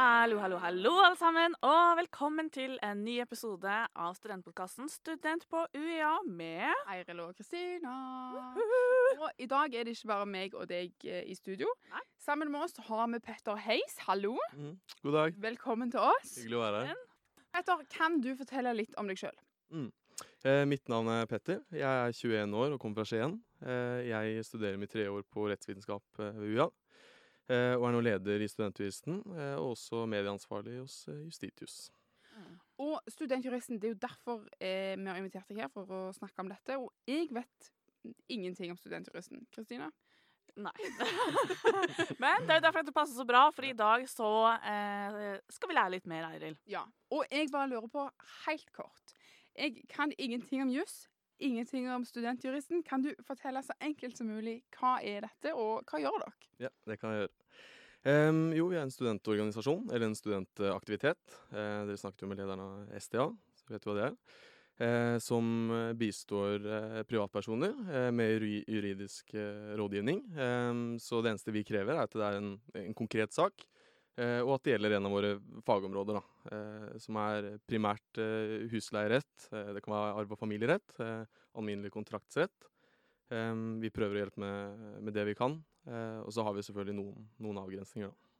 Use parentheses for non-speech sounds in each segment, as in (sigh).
Hallo, hallo, hallo, alle sammen, og velkommen til en ny episode av studentpodkasten Student på UiA med Eiril og Kristina. Og I dag er det ikke bare meg og deg eh, i studio. Nei. Sammen med oss har vi Petter Heis. Hallo. Mm. God dag. Velkommen til oss. Hyggelig å være her. Petter, kan du fortelle litt om deg sjøl? Eh, mitt navn er Petter. Jeg er 21 år og kommer fra Skien. Eh, jeg studerer mitt tredje år på rettsvitenskap eh, ved UiA. Eh, og er nå leder i Studentjuristen, eh, og også medieansvarlig hos eh, Justitius. Og Studentjuristen, det er jo derfor eh, vi har invitert deg her for å snakke om dette. Og jeg vet ingenting om Studentjuristen. Kristina? Nei. (laughs) Men det er jo derfor dette passer så bra, for i dag så eh, skal vi lære litt mer, Eiril. Ja. Og jeg bare lurer på, helt kort Jeg kan ingenting om juss. Ingenting om Studentjuristen. Kan du fortelle så enkelt som mulig hva er dette, og hva gjør dere? Ja, det kan jeg gjøre. Um, jo, vi er en studentorganisasjon, eller en studentaktivitet. Uh, dere snakket jo med lederen av SDA, så vet du hva det er. Uh, som bistår uh, privatpersoner med juridisk rådgivning. Um, så det eneste vi krever, er at det er en, en konkret sak, og at det gjelder en av våre fagområder, da, eh, som er primært eh, husleierett, eh, det kan være arv- og familierett, eh, alminnelig kontraktsrett. Vi prøver å hjelpe med, med det vi kan, eh, og så har vi selvfølgelig noen, noen avgrensninger. Da.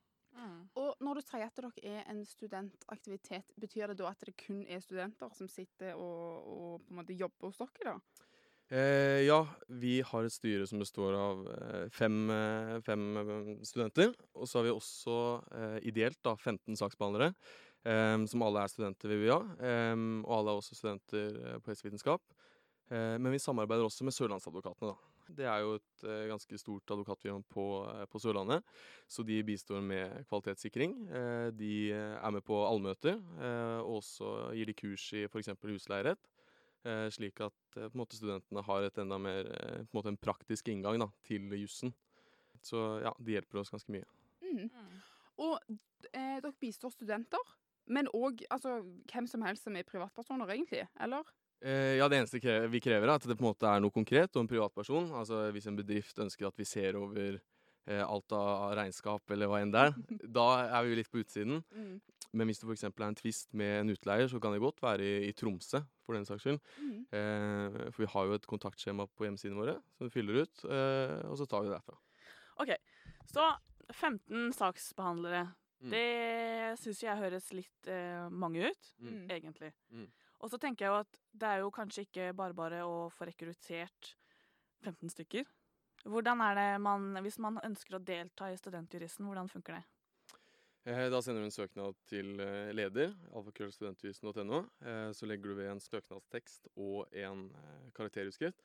Og når du sier at dere er en studentaktivitet, betyr det da at det kun er studenter som sitter og, og på en måte jobber hos dere, da? Eh, ja, vi har et styre som består av eh, fem, eh, fem eh, studenter. Og så har vi også eh, ideelt da, 15 saksbehandlere, eh, som alle er studenter ved UiA. Og alle er også studenter på helsevitenskap. Men vi samarbeider også med Sørlandsadvokatene. da. Det er jo et ganske stort advokatfirma på, på Sørlandet, så de bistår med kvalitetssikring. De er med på allmøter, og også gir de kurs i f.eks. husleierett. Eh, slik at eh, på en måte studentene har et enda mer eh, på en måte en praktisk inngang da, til jussen. Så ja, de hjelper oss ganske mye. Mm. Og eh, dere bistår studenter, men òg altså, hvem som helst som er privatpersoner, egentlig? Eller? Eh, ja, Det eneste vi krever, er at det på en måte er noe konkret og en privatperson. Altså Hvis en bedrift ønsker at vi ser over eh, alt av regnskap eller hva enn det er, (laughs) da er vi jo litt på utsiden. Mm. Men hvis det f.eks. er en tvist med en utleier, så kan det godt være i, i Tromsø, for den saks skyld. Mm. Eh, for vi har jo et kontaktskjema på hjemmesidene våre som vi fyller ut, eh, og så tar vi det derfra. OK, så 15 saksbehandlere. Mm. Det syns jeg høres litt eh, mange ut, Mm. egentlig. Mm. Og så tenker jeg jo at det er jo kanskje ikke bare bare å få rekruttert 15 stykker. Hvordan er det man, Hvis man ønsker å delta i Studentjuristen, hvordan funker det? Eh, Da sender du en søknad til eh, leder, alfakrøllstudentjuristen.no. Eh, Så legger du ved en søknadstekst og en karakterutskrift.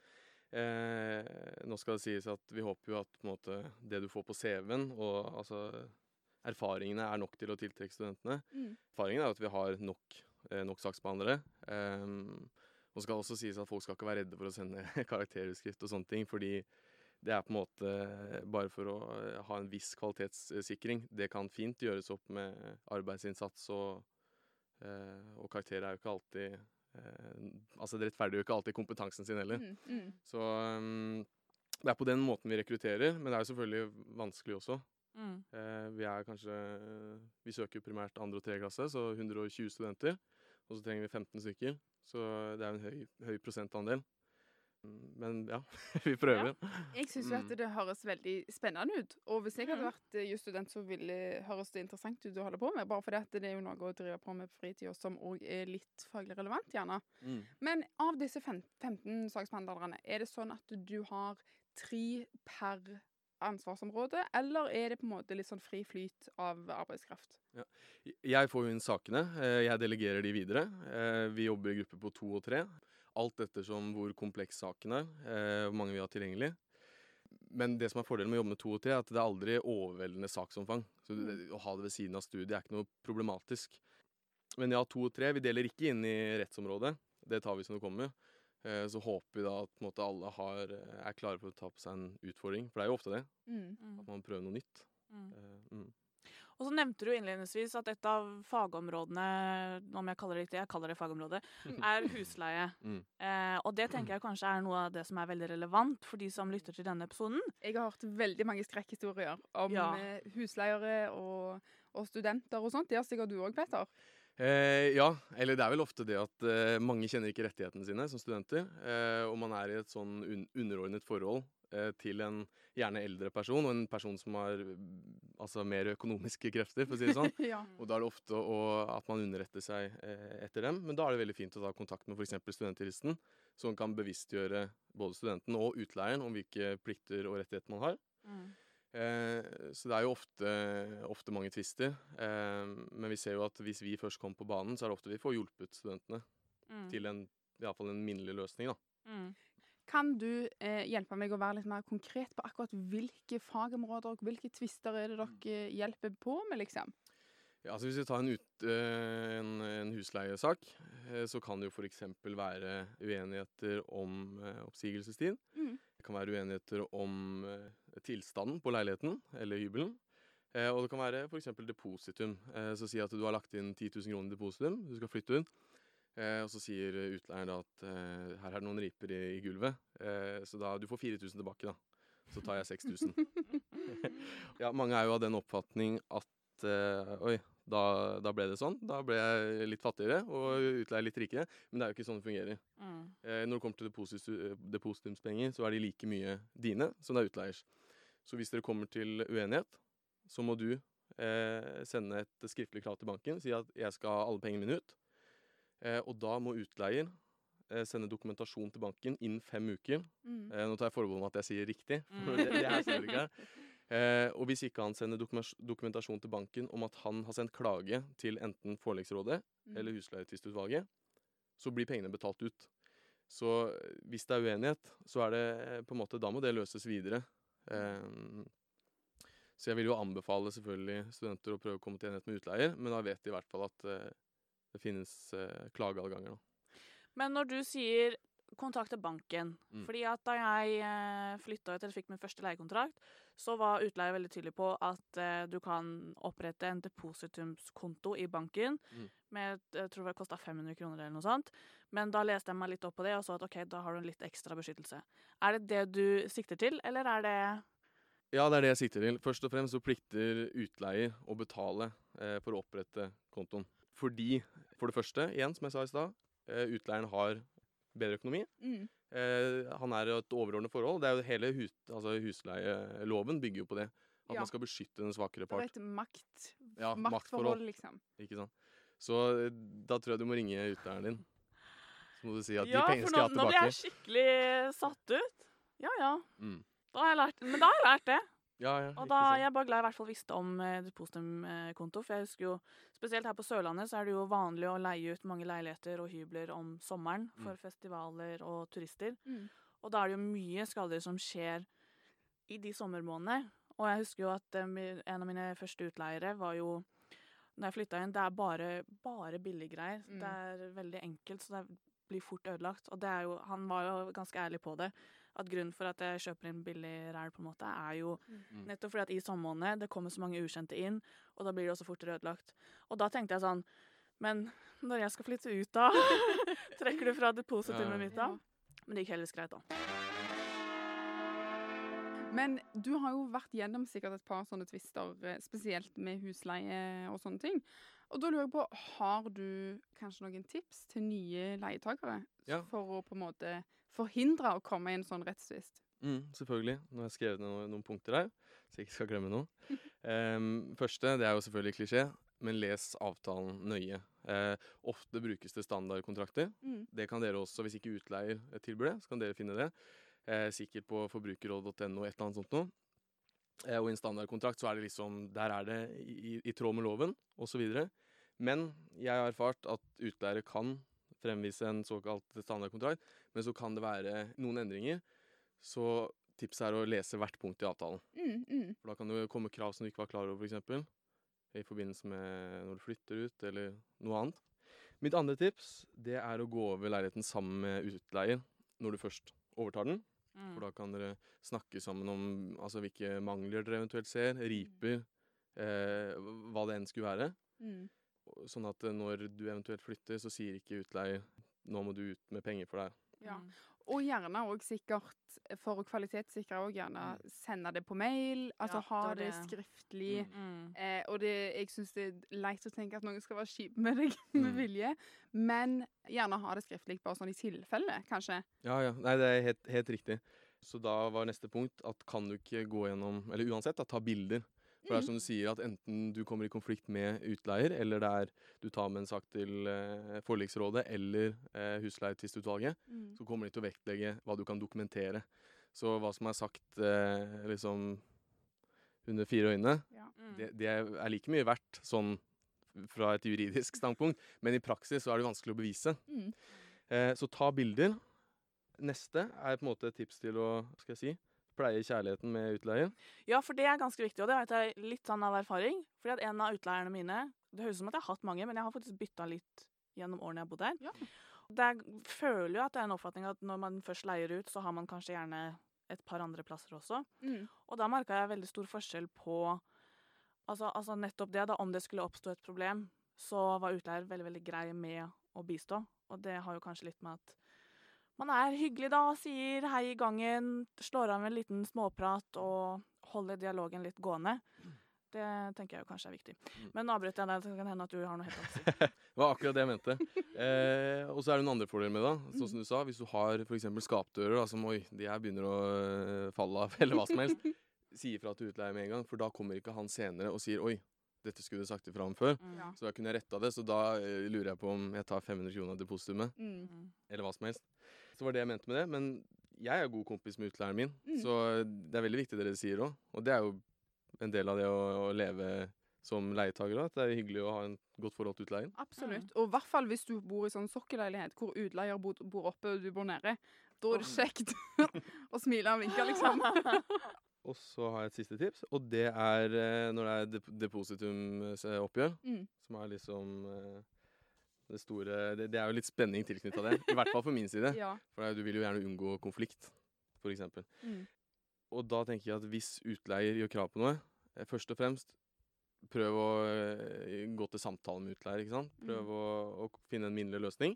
Nå skal det sies at vi håper jo at måte, det du får på CV-en, og altså erfaringene er nok til å tiltrekke studentene. Mm. Erfaringen er at vi har nok, nok saksbehandlere. Um, og skal også sies at folk skal ikke være redde for å sende (laughs) karakterutskrift og sånne ting, fordi det er på en måte bare for å eh, ha en viss kvalitetssikring. Det kan fint gjøres opp med arbeidsinnsats, og, eh, og karakterer er jo ikke alltid eh, Altså, det rettferdiggjør jo ikke alltid kompetansen sin heller. Mm. Mm. Så um, det er på den måten vi rekrutterer, men det er jo selvfølgelig vanskelig også. Mm. Eh, vi er kanskje Vi søker primært andre og tredjeklasse, så 120 studenter. Og så trenger vi 15 stykker, så det er en høy, høy prosentandel. Men ja, (laughs) vi prøver. Jeg syns jo at Mm. det høres veldig spennende ut. Og hvis jeg hadde vært eh, jusstudent, så ville høres det interessant ut å holde på med. Bare fordi at det er jo noe å drive på med på fritida som òg er litt faglig relevant, gjerne. Mm. Men av disse 15 saksbehandlerne, er det sånn at du har tre per ansvarsområde, eller er det på en måte litt sånn fri flyt av arbeidskraft? Jeg får jo inn sakene. eh, Jeg delegerer de videre. Eh, Vi jobber i grupper på to og tre. Alt ettersom hvor kompleks saken er, eh, hvor mange vi har tilgjengelig. Men det som er fordelen med å jobbe med to og tre, er at det er aldri overveldende saksomfang. Så det, å ha det ved siden av studiet er ikke noe problematisk. Men ja, to og tre. Vi deler ikke inn i rettsområdet. Det tar vi som det kommer. Eh, Så håper vi da at måte, alle har, er klare for å ta på seg en utfordring. For det er jo ofte det. Mm. Mm. At man prøver noe nytt. Mm. Eh, mm. Og så nevnte du innledningsvis at et av fagområdene, om jeg kaller det riktig, jeg kaller det fagområde, er husleie. Mm. Eh, og det tenker jeg kanskje er noe av det som er veldig relevant for de som lytter til denne episoden. Jeg har hørt veldig mange skrekkhistorier om Ja. eh, husleiere og, og studenter og sånt. Det har sikkert du òg, Peter. Eh, ja, eller det er vel ofte det at eh, mange kjenner ikke rettighetene sine som studenter. Eh, og man er i et sånn un underordnet forhold til en gjerne eldre person, og en person som har mm, altså mer økonomiske krefter, for å si det sånn. (laughs) ja. Og da er det ofte å, at man underretter seg eh, etter dem. Men da er det veldig fint å ta kontakt med f.eks. studentjuristen, som kan bevisstgjøre både studenten og utleieren om hvilke plikter og rettigheter man har. Eh, så det er jo ofte, ofte mange tvister. Eh, men vi ser jo at hvis vi først kommer på banen, så er det ofte vi får hjulpet studentene Mm. til en, i fall en minnelig løsning. da. Mm. Kan du eh, hjelpe meg å være litt mer konkret på akkurat hvilke fagområder og hvilke tvister er det dere eh, hjelper på med, liksom? Ja, altså Hvis vi tar en, ut, eh, en, en husleiesak, eh, så kan det jo f.eks. være uenigheter om oppsigelsestid. Mm. Det kan være uenigheter om tilstanden på leiligheten eller hybelen. Eh, og det kan være f.eks. depositum. Så si at du har lagt inn 10 000 kroner i depositum, du skal flytte ut. Eh, og så sier utleieren da at eh, her er det noen riper i, i gulvet, eh, så da du får 4000 tilbake, da. Så tar jeg 6000. (laughs) ja, mange er jo av den oppfatning at oi, da, da ble det sånn. Da ble jeg litt fattigere og utleier litt rikere. Men det er jo ikke sånn det fungerer. Mm. Eh, når det kommer til depositumspenger, så er de like mye dine som det er utleiers. Så hvis dere kommer til uenighet, så må du eh, sende et skriftlig krav til banken. Si at jeg skal ha alle pengene mine ut. Eh, og da må utleier eh, sende dokumentasjon til banken innen fem uker. Mm. Eh, nå tar jeg forbehold om at jeg sier riktig. Mm. for det, det her står ikke her. (laughs) Eh, og hvis ikke han sender dokumentasjon til banken om at han har sendt klage til enten forleggsrådet Mm. eller husleietvistutvalget, så blir pengene betalt ut. Så hvis det er uenighet, så er det på en måte Da må det løses videre. Eh, så jeg vil jo anbefale selvfølgelig studenter å prøve å komme til enighet med utleier, men da vet de i hvert fall at eh, det finnes eh, klageadganger. Da. Men når du sier kontakte banken Mm. fordi at da jeg eh, flytta ut eller fikk min første leiekontrakt, så var utleier veldig tydelig på at eh, du kan opprette en depositumskonto i banken Mm. med jeg tror det kosta 500 kroner eller noe sånt. Men da leste jeg meg litt opp på det og så at ok, da har du en litt ekstra beskyttelse. Er det det du sikter til, eller er det Ja, det er det jeg sikter til. Først og fremst så plikter utleier å betale eh, for å opprette kontoen. Fordi, for det første, igjen som jeg sa i stad, eh, utleieren har bedre økonomi. Mm. Eh, han er et overordnet forhold. Det er jo hele hus, altså husleieloven bygger jo på det. At Ja. man skal beskytte den svakere part. Det er et makt, Ja, maktforhold, liksom. Ikke sant? Så eh, da tror jeg du må ringe utleieren din. Så må du si at Ja, de pengene skal Ja, for nå blir jeg skikkelig satt ut. Ja ja. Mm. Da har jeg lært, men da har jeg lært det. Ja, ja, Og da jeg er bare glad jeg i hvert fall visste om eh, depositumkonto. For jeg husker jo, spesielt her på Sørlandet, så er det jo vanlig å leie ut mange leiligheter og hybler om sommeren for Mm. festivaler og turister. Mm. Og da er det jo mye skader som skjer i de sommermånedene. Og jeg husker jo at eh, en av mine første utleiere var jo når jeg flytta inn, det er bare, bare billiggreier. Mm. Det er veldig enkelt, så det blir fort ødelagt. Og det er jo, han var jo ganske ærlig på det. At grunnen for at jeg kjøper inn billig ræl, på en måte, er jo Mm. nettopp fordi at i sommermånedene det kommer så mange ukjente inn, og da blir det også fortere ødelagt. Og da tenkte jeg sånn Men når jeg skal flytte ut, da? (laughs) Trekker du fra depositumet Ja. mitt da? Men det gikk heldigvis greit, da. Men du har jo vært gjennom sikkert et par sånne tvister, eh, spesielt med husleie og sånne ting. Og da lurer jeg på, har du kanskje noen tips til nye leietakere Ja. for å på en måte forhindre å komme i en sånn rettstvist? Mm, selvfølgelig. Nå har jeg skrevet ned noen, noen punkter her, så jeg ikke skal glemme noe. Um, (laughs) første, det er jo selvfølgelig klisjé, men les avtalen nøye. Uh, ofte brukes det standardkontrakter. Mm. Det kan dere også, hvis ikke utleier tilbyr det, så kan dere finne det. Uh, sikkert på forbrukerråd.no, et eller annet sånt noe. Uh, og i en standardkontrakt så er det liksom, der er det i, i tråd med loven, osv. Men jeg har erfart at utleiere kan fremvise en såkalt standardkontrakt, men så kan det være noen endringer. Så tipset er å lese hvert punkt i avtalen. Mm, mm. For da kan det komme krav som du ikke var klar over, f.eks. I forbindelse med når du flytter ut, eller noe annet. Mitt andre tips det er å gå over leiligheten sammen med utleier når du først overtar den. Mm. For da kan dere snakke sammen om altså, hvilke mangler dere eventuelt ser, riper, eh, hva det enn skulle være. Mm. Sånn at eh, når du eventuelt flytter, så sier ikke utleie nå må du ut med penger for deg. Ja. Mm. Og gjerne òg sikkert, for å kvalitetssikre òg, gjerne sende det på mail. Altså Ja, ha det det skriftlig. Mm. Eh, og det, jeg syns det er leit å tenke at noen skal være kjip med deg (laughs) med Mm. vilje. Men gjerne ha det skriftlig, bare sånn i tilfelle, kanskje. Ja, ja. Nei, det er helt, helt riktig. Så da var neste punkt at kan du ikke gå gjennom Eller uansett, da, ta bilder. For det er Mm. som du sier, at enten du kommer i konflikt med utleier, eller det er du tar med en sak til eh, forliksrådet eller eh, husleietvistutvalget, Mm. så kommer de til å vektlegge hva du kan dokumentere. Så hva som er sagt eh, liksom under fire øyne, Ja. Mm. det, det er like mye verdt sånn fra et juridisk standpunkt, men i praksis så er det vanskelig å bevise. Mm. Eh, så ta bilder. Neste er på en måte et tips til å hva skal jeg si, pleie kjærligheten med utleier. Ja, for det er ganske viktig, og det vet jeg litt sånn av erfaring. Fordi at en av utleierne mine Det høres ut som at jeg har hatt mange, men jeg har faktisk bytta litt gjennom årene jeg har bodd her. Ja. Det er, føler jo at det er en oppfatning at når man først leier ut, så har man kanskje gjerne et par andre plasser også. Mm. Og da merka jeg veldig stor forskjell på altså, altså nettopp det, da om det skulle oppstå et problem, så var utleier veldig, veldig grei med å bistå. Og det har jo kanskje litt med at man er hyggelig da, sier hei i gangen, slår av med en liten småprat og holder dialogen litt gående. Det tenker jeg jo kanskje er viktig. Mm. Men avbryter jeg deg, så kan det hende at du har noe helt annet å si. (laughs) Det var akkurat det jeg mente. Eh, og så er det noen andre fordeler med det. Sånn som du sa, Hvis du har f.eks. skapdører da, som oi, de her begynner å øh, falle av, (laughs) eller hva som helst, (laughs) si ifra til utleier med en gang, for da kommer ikke han senere og sier oi, dette skulle du sagt ifra om før. Mm. Ja. Så da kunne jeg retta det, så da eh, lurer jeg på om jeg tar 500 kroner av depositumet, Mm. Mm. eller hva som helst. Så var det jeg mente med det. Men jeg er god kompis med utleieren min, Mm. så det er veldig viktig det dere sier òg. Og det er jo en del av det å, å leve som leietager, at det er hyggelig å ha en godt forhold til utleien. Absolutt. Og i hvert fall hvis du bor i sånn sokkelleilighet hvor utleier bor, bor oppe og du bor nede. Da er det kjekt (laughs) å smile og vinke, liksom. (laughs) Og så har jeg et siste tips, og det er eh, når det er dep depositumoppgjør, Mm. som er liksom eh, det store det, det er jo litt spenning tilknytta det. I hvert fall for min side. (laughs) Ja. For du vil jo gjerne unngå konflikt, f.eks. Mm. Og da tenker jeg at hvis utleier gjør krav på noe, eh, først og fremst prøv å eh, gå til samtale med utleier. ikke sant? Prøv Mm. å, å finne en minnelig løsning.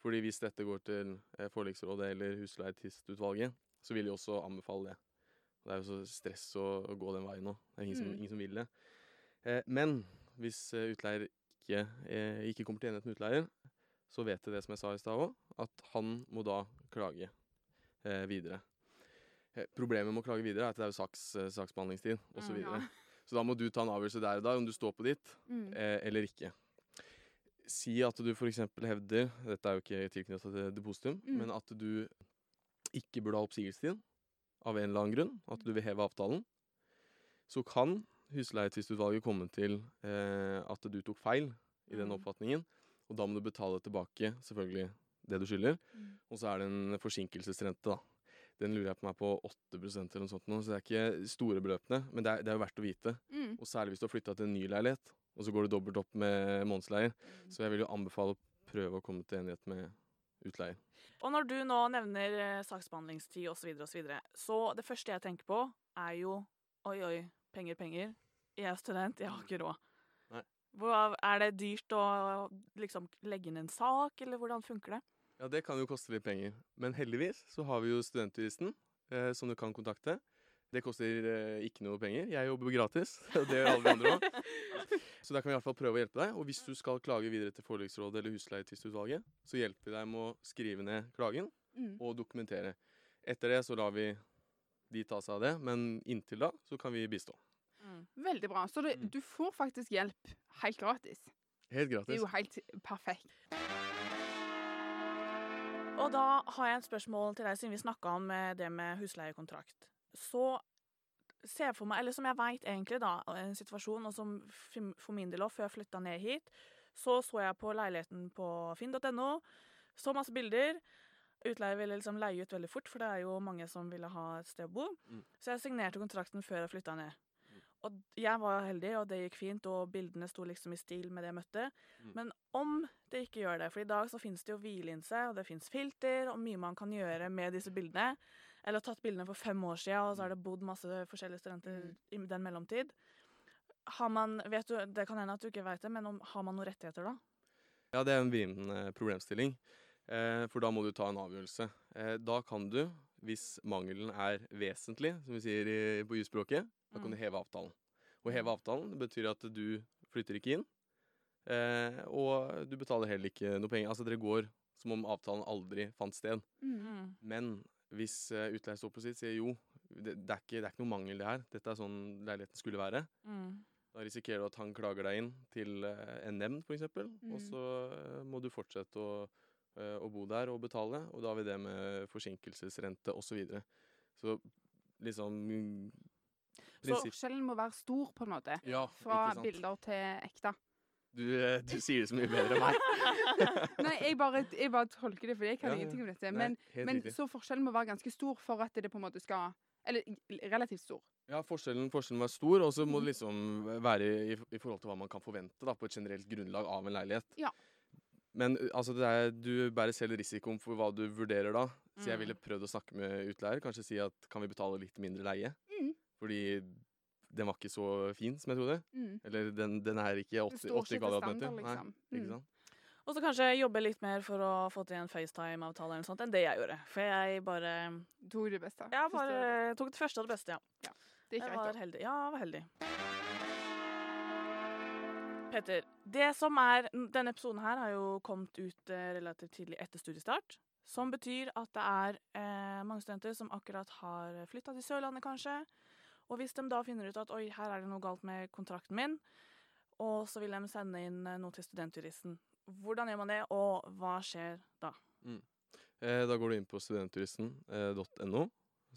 Fordi hvis dette går til eh, forliksrådet eller husleietvistutvalget, så vil de også anbefale det. Det er jo så stress å, å gå den veien nå. Det er ingen, som, Mm. ingen som vil det. Eh, men hvis utleier ikke, eh, ikke kommer til enighet med utleier, så vet de det som jeg sa i stad òg, at han må da klage eh, videre. Eh, Problemet med å klage videre er at det er jo saks, eh, saksbehandlingstid osv. Mm, Så, ja. så da må du ta en avgjørelse der og da om du står på ditt Mm. eh, eller ikke. Si at du f.eks. hevder Dette er jo ikke tilknyttet til depositum, Mm. men at du ikke burde ha oppsigelsestid av en eller annen grunn, at du vil heve avtalen, så kan husleietvistutvalget komme til eh, at du tok feil i den Mm. oppfatningen, og da må du betale tilbake selvfølgelig det du skylder. Mm. Og så er det en forsinkelsesrente, da. Den lurer jeg på meg på 8% eller noe sånt nå, så det er ikke store beløpene, men det er, det er jo verdt å vite. Mm. Og særlig hvis du har flytta til en ny leilighet, og så går du dobbelt opp med månedsleier. Så jeg vil jo anbefale å prøve å komme til enighet med utleier. Og når du nå nevner eh, saksbehandlingstid osv., så, videre, og så, videre, så det første jeg tenker på, er jo oi, oi, penger, penger. Jeg er student, jeg har ikke råd. Hvor, er det dyrt å liksom legge inn en sak, eller hvordan funker det? Ja, det kan jo koste litt penger. Men heldigvis så har vi jo Studentjuristen, eh, som du kan kontakte. Det koster eh, ikke noe penger. Jeg jobber gratis, (laughs) og det gjør alle de andre òg. (laughs) Så der kan vi i hvert fall prøve å hjelpe deg. Og hvis du skal klage videre til forliksrådet eller husleietvistutvalget, så hjelper vi deg med å skrive ned klagen Mm. og dokumentere. Etter det så lar vi de ta seg av det, men inntil da så kan vi bistå. Mm. Veldig bra. Så det, Mm. du får faktisk hjelp helt gratis. Helt Det er gratis. jo helt perfekt. Og da har jeg et spørsmål til deg, siden vi snakka om eh, det med husleiekontrakt. Så ser jeg for meg, eller som jeg veit egentlig, da, en situasjon, og som for min del òg, før jeg flytta ned hit, så så jeg på leiligheten på finn.no, så masse bilder. Utleier ville liksom leie ut veldig fort, for det er jo mange som ville ha et sted å bo. Mm. Så jeg signerte kontrakten før jeg flytta ned. Og jeg var heldig, og det gikk fint, og bildene sto liksom i stil med det jeg møtte. Mm. Men om det ikke gjør det, for i dag så finnes det jo hvilinse, og det finnes filter, og mye man kan gjøre med disse bildene. Eller tatt bildene for fem år siden, og så har det bodd masse forskjellige studenter i den mellomtid. har man Vet du, det kan hende at du ikke vet det, men om, har man noen rettigheter da? Ja, det er en vrien problemstilling. Eh, for da må du ta en avgjørelse. Eh, da kan du, hvis mangelen er vesentlig, som vi sier i, på jusspråket, da kan Mm. du heve avtalen. Å heve avtalen det betyr at du flytter ikke inn, eh, og du betaler heller ikke noe penger. Altså dere går som om avtalen aldri fant sted. Mm. Mm. Men hvis utleier står på sitt, sier jo, det, det, er ikke, det er ikke noe mangel det her. Dette er sånn leiligheten skulle være. Mm. Da risikerer du at han klager deg inn til en nemnd, f.eks. Mm. Og så må du fortsette å, å bo der og betale. Og da har vi det med forsinkelsesrente osv. Så, videre. så liksom mm, Så forskjellen må være stor, på en måte. Ja, Fra bilder til ekte. Du, eh, du sier det så mye bedre enn meg. (laughs) Nei, jeg bare, jeg bare tolker det, for jeg kan Ja, ingenting om dette. Nei, Men, men så forskjellen må være ganske stor for at det på en måte skal Eller relativt stor. Ja, forskjellen, forskjellen var stor, og så må Mhm. det liksom være i, i forhold til hva man kan forvente da, på et generelt grunnlag av en leilighet. Ja. Men altså, det er, du bærer selv risikoen for hva du vurderer da. Så jeg Mm. ville prøvd å snakke med utleier. Kanskje si at kan vi betale litt mindre leie? Mm. Fordi den var ikke så fin som jeg trodde. Mm. Eller den, den er ikke 80, står 80 kvadratmeter. liksom. Nei, ikke Mm. sant? Og så kanskje jobbe litt mer for å få til en FaceTime-avtale eller noe sånt enn det jeg gjorde. For jeg bare Tok det beste. Jeg bare tok det første og det beste, ja. Det Jeg gikk var rett heldig. Ja, jeg var heldig. Petter, det som er Denne episoden her har jo kommet ut eh, relativt tidlig etter studiestart. Som betyr at det er eh, mange studenter som akkurat har flytta til Sørlandet, kanskje. Og hvis de da finner ut at oi, her er det noe galt med kontrakten min, og så vil de sende inn eh, noe til studentjuristen. Hvordan gjør man det, og hva skjer da? Eh, da går du inn på studentjuristen.no.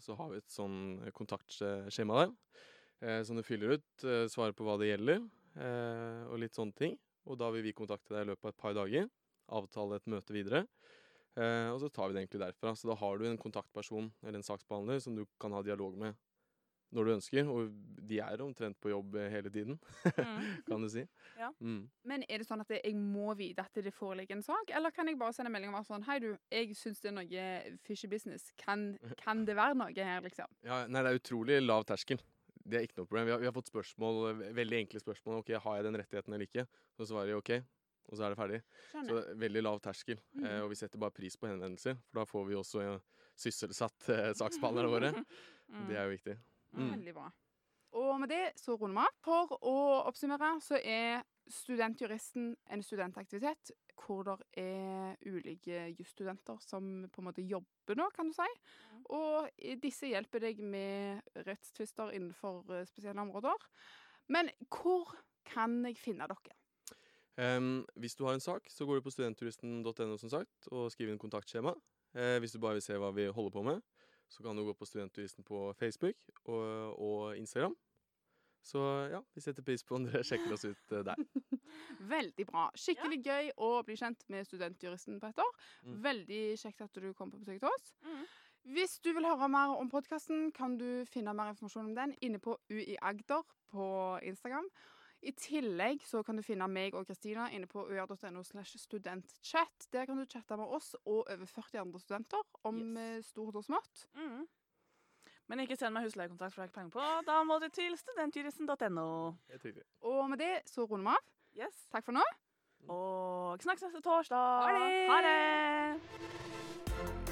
Så har vi et sånn eh, kontaktskjema der. Eh, som du fyller ut. Eh, svarer på hva det gjelder, eh, og litt sånne ting. Og da vil vi kontakte deg i løpet av et par dager. Avtale et møte videre. Eh, og så tar vi det egentlig derfra. Så da har du en kontaktperson eller en saksbehandler som du kan ha dialog med når du ønsker. Og de er omtrent på jobb eh, hele tiden, (laughs) kan du si. Ja. Mm. Men er det sånn at jeg må vite at det foreligger en sak, eller kan jeg bare sende melding og være sånn Hei, du, jeg syns det er noe fishy business. Kan, (laughs) kan det være noe her, liksom? Ja, nei, det er utrolig lav terskel. Det er ikke noe problem. Vi har, vi har fått spørsmål, veldig enkle spørsmål. Ok, Har jeg den rettigheten eller ikke? Så svarer de ok, og så er det ferdig. Så Skjønner. veldig lav terskel. Mm. Eh, og vi setter bare pris på henvendelser, for da får vi også ja, sysselsatt eh, saksbehandlerne våre. (laughs) Mm. Det er jo viktig. Mm. Veldig bra. Og med det så runder vi av. For å oppsummere så er Studentjuristen en studentaktivitet hvor det er ulike jusstudenter som på en måte jobber nå, kan du si. Og disse hjelper deg med rettstvister innenfor eh, spesielle områder. Men hvor kan jeg finne dere? Um, hvis du har en sak, så går du på studentturisten.no som sagt, og skriver inn kontaktskjema. Uh, hvis du bare vil se hva vi holder på med, så kan du gå på Studentturisten på Facebook og, og Instagram. Så ja, vi setter pris på om dere sjekker oss ut eh, der. (laughs) Veldig bra. Skikkelig gøy å bli kjent med studentjuristen, Petter. Mm. Veldig kjekt at du kom på besøk til oss. Mm. Hvis du vil høre mer om podkasten, kan du finne mer informasjon om den inne på UI Agder på Instagram. I tillegg så kan du finne meg og Kristina inne på ur.no slash studentchat. Der kan du chatte med oss og over 40 andre studenter om Yes. eh, stort og smått. Mm. Men ikke send meg husleiekontrakt, for det har jeg ikke penger på. Da må du til studentjuristen.no. Og med det så runder vi av. Yes. Takk for nå. Og snakkes neste torsdag. Ha det! Ha det!